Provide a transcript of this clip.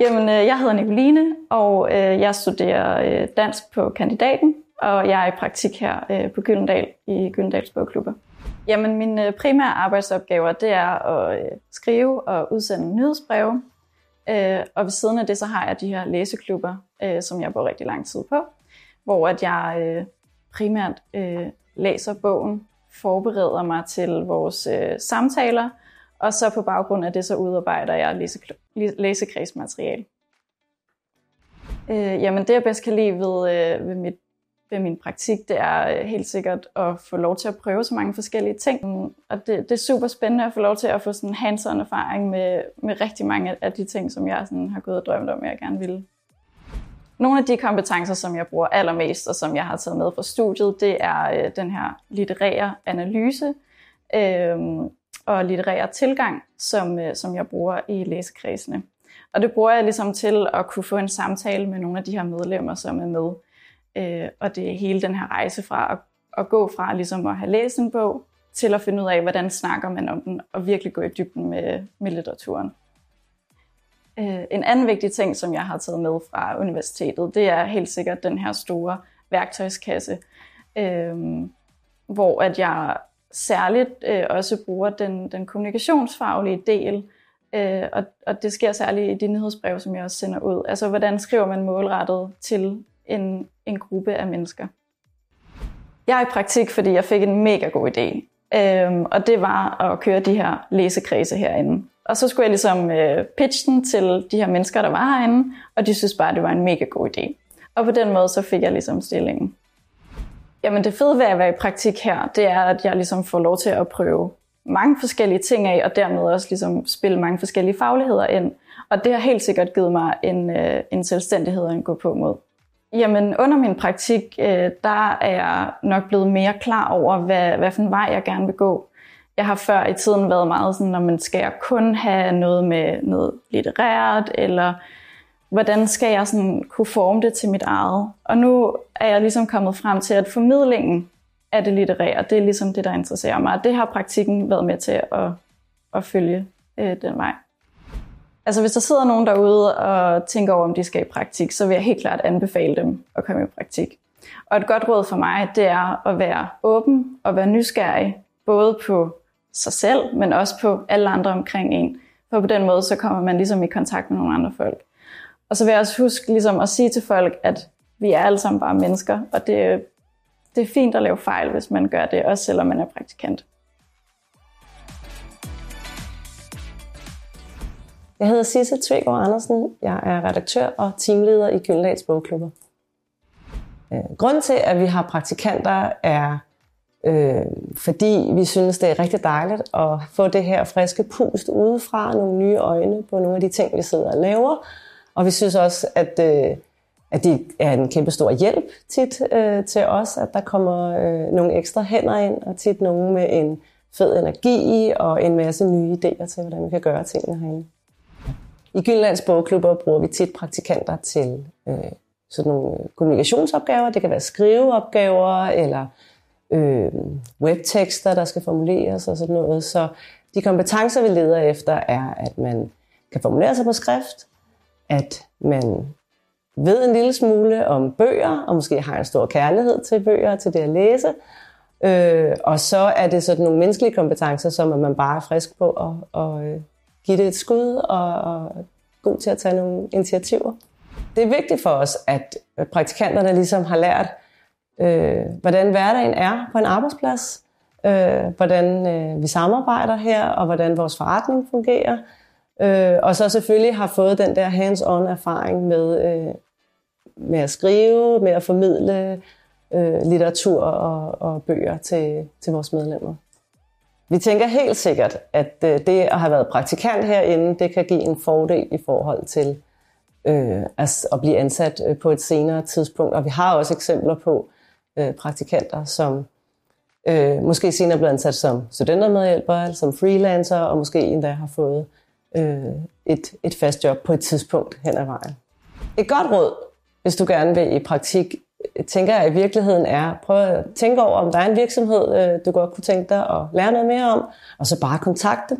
Jamen, øh, jeg hedder Nicoline, og øh, jeg studerer øh, dansk på kandidaten, og jeg er i praktik her på Gyldendal i Gyldendals Bogklubber. Jamen, mine primære arbejdsopgaver, det er at skrive og udsende nyhedsbreve, og ved siden af det, så har jeg de her læseklubber, som jeg bruger rigtig lang tid på, hvor at jeg primært læser bogen, forbereder mig til vores samtaler, og så på baggrund af det, så udarbejder jeg læsekredsmateriale. Øh, jamen det, jeg bedst kan lide ved, øh, ved, mit, ved min praktik, det er øh, helt sikkert at få lov til at prøve så mange forskellige ting. Og det, det er super spændende at få lov til at få sådan hands-on erfaring med, med rigtig mange af de ting, som jeg sådan har gået og drømt om, jeg gerne ville. Nogle af de kompetencer, som jeg bruger allermest, og som jeg har taget med fra studiet, det er øh, den her litterære analyse. Øh, og litterær tilgang, som, øh, som jeg bruger i læsekredsene. Og det bruger jeg ligesom til at kunne få en samtale med nogle af de her medlemmer, som er med. Øh, og det er hele den her rejse fra at, at gå fra ligesom at have læst en bog, til at finde ud af, hvordan snakker man om den, og virkelig gå i dybden med, med litteraturen. Øh, en anden vigtig ting, som jeg har taget med fra universitetet, det er helt sikkert den her store værktøjskasse, øh, hvor at jeg særligt øh, også bruger den, den kommunikationsfaglige del, øh, og, og det sker særligt i de nyhedsbrev, som jeg også sender ud. Altså, hvordan skriver man målrettet til en, en gruppe af mennesker? Jeg er i praktik, fordi jeg fik en mega god idé, øh, og det var at køre de her læsekredse herinde. Og så skulle jeg ligesom øh, pitche den til de her mennesker, der var herinde, og de synes bare, det var en mega god idé. Og på den måde, så fik jeg ligesom stillingen. Jamen det fede ved at være i praktik her, det er, at jeg ligesom får lov til at prøve mange forskellige ting af, og dermed også ligesom spille mange forskellige fagligheder ind. Og det har helt sikkert givet mig en, øh, en selvstændighed at gå på mod. Jamen under min praktik, øh, der er jeg nok blevet mere klar over, hvad, hvad for en vej jeg gerne vil gå. Jeg har før i tiden været meget sådan, når man skal jeg kun have noget med noget litterært, eller hvordan skal jeg sådan kunne forme det til mit eget? Og nu er jeg ligesom kommet frem til, at formidlingen af det litterære, det er ligesom det, der interesserer mig. Og det har praktikken været med til at, at følge øh, den vej. Altså hvis der sidder nogen derude og tænker over, om de skal i praktik, så vil jeg helt klart anbefale dem at komme i praktik. Og et godt råd for mig, det er at være åben og være nysgerrig, både på sig selv, men også på alle andre omkring en. For på den måde, så kommer man ligesom i kontakt med nogle andre folk. Og så vil jeg også huske ligesom at sige til folk, at vi er alle sammen bare mennesker, og det, det er fint at lave fejl, hvis man gør det, også selvom man er praktikant. Jeg hedder Sisse Tvegård Andersen. Jeg er redaktør og teamleder i Gyldendals Bogklubber. Øh, grunden til, at vi har praktikanter, er øh, fordi vi synes, det er rigtig dejligt at få det her friske pust udefra, nogle nye øjne på nogle af de ting, vi sidder og laver, og vi synes også, at, øh, at det er en kæmpe stor hjælp tit øh, til os, at der kommer øh, nogle ekstra hænder ind, og tit nogen med en fed energi og en masse nye idéer til, hvordan vi kan gøre tingene herinde. I Gyllands Bogklubber bruger vi tit praktikanter til øh, sådan nogle øh, kommunikationsopgaver. Det kan være skriveopgaver eller øh, webtekster, der skal formuleres og sådan noget. Så de kompetencer, vi leder efter, er, at man kan formulere sig på skrift, at man ved en lille smule om bøger, og måske har en stor kærlighed til bøger og til det at læse. Øh, og så er det sådan nogle menneskelige kompetencer, som at man bare er frisk på at, og, øh, give det et skud og, og god til at tage nogle initiativer. Det er vigtigt for os, at praktikanterne ligesom har lært, øh, hvordan hverdagen er på en arbejdsplads, øh, hvordan øh, vi samarbejder her, og hvordan vores forretning fungerer. Øh, og så selvfølgelig har fået den der hands-on erfaring med, øh, med at skrive, med at formidle øh, litteratur og, og bøger til, til vores medlemmer. Vi tænker helt sikkert, at øh, det at have været praktikant herinde, det kan give en fordel i forhold til øh, at, at blive ansat øh, på et senere tidspunkt. Og vi har også eksempler på øh, praktikanter, som øh, måske senere bliver ansat som studentermedhjælper, som freelancer, og måske endda har fået øh, et, et fast job på et tidspunkt hen ad vejen. Et godt råd, hvis du gerne vil i praktik, tænker jeg i virkeligheden er, prøv at tænke over, om der er en virksomhed, øh, du godt kunne tænke dig at lære noget mere om, og så bare kontakte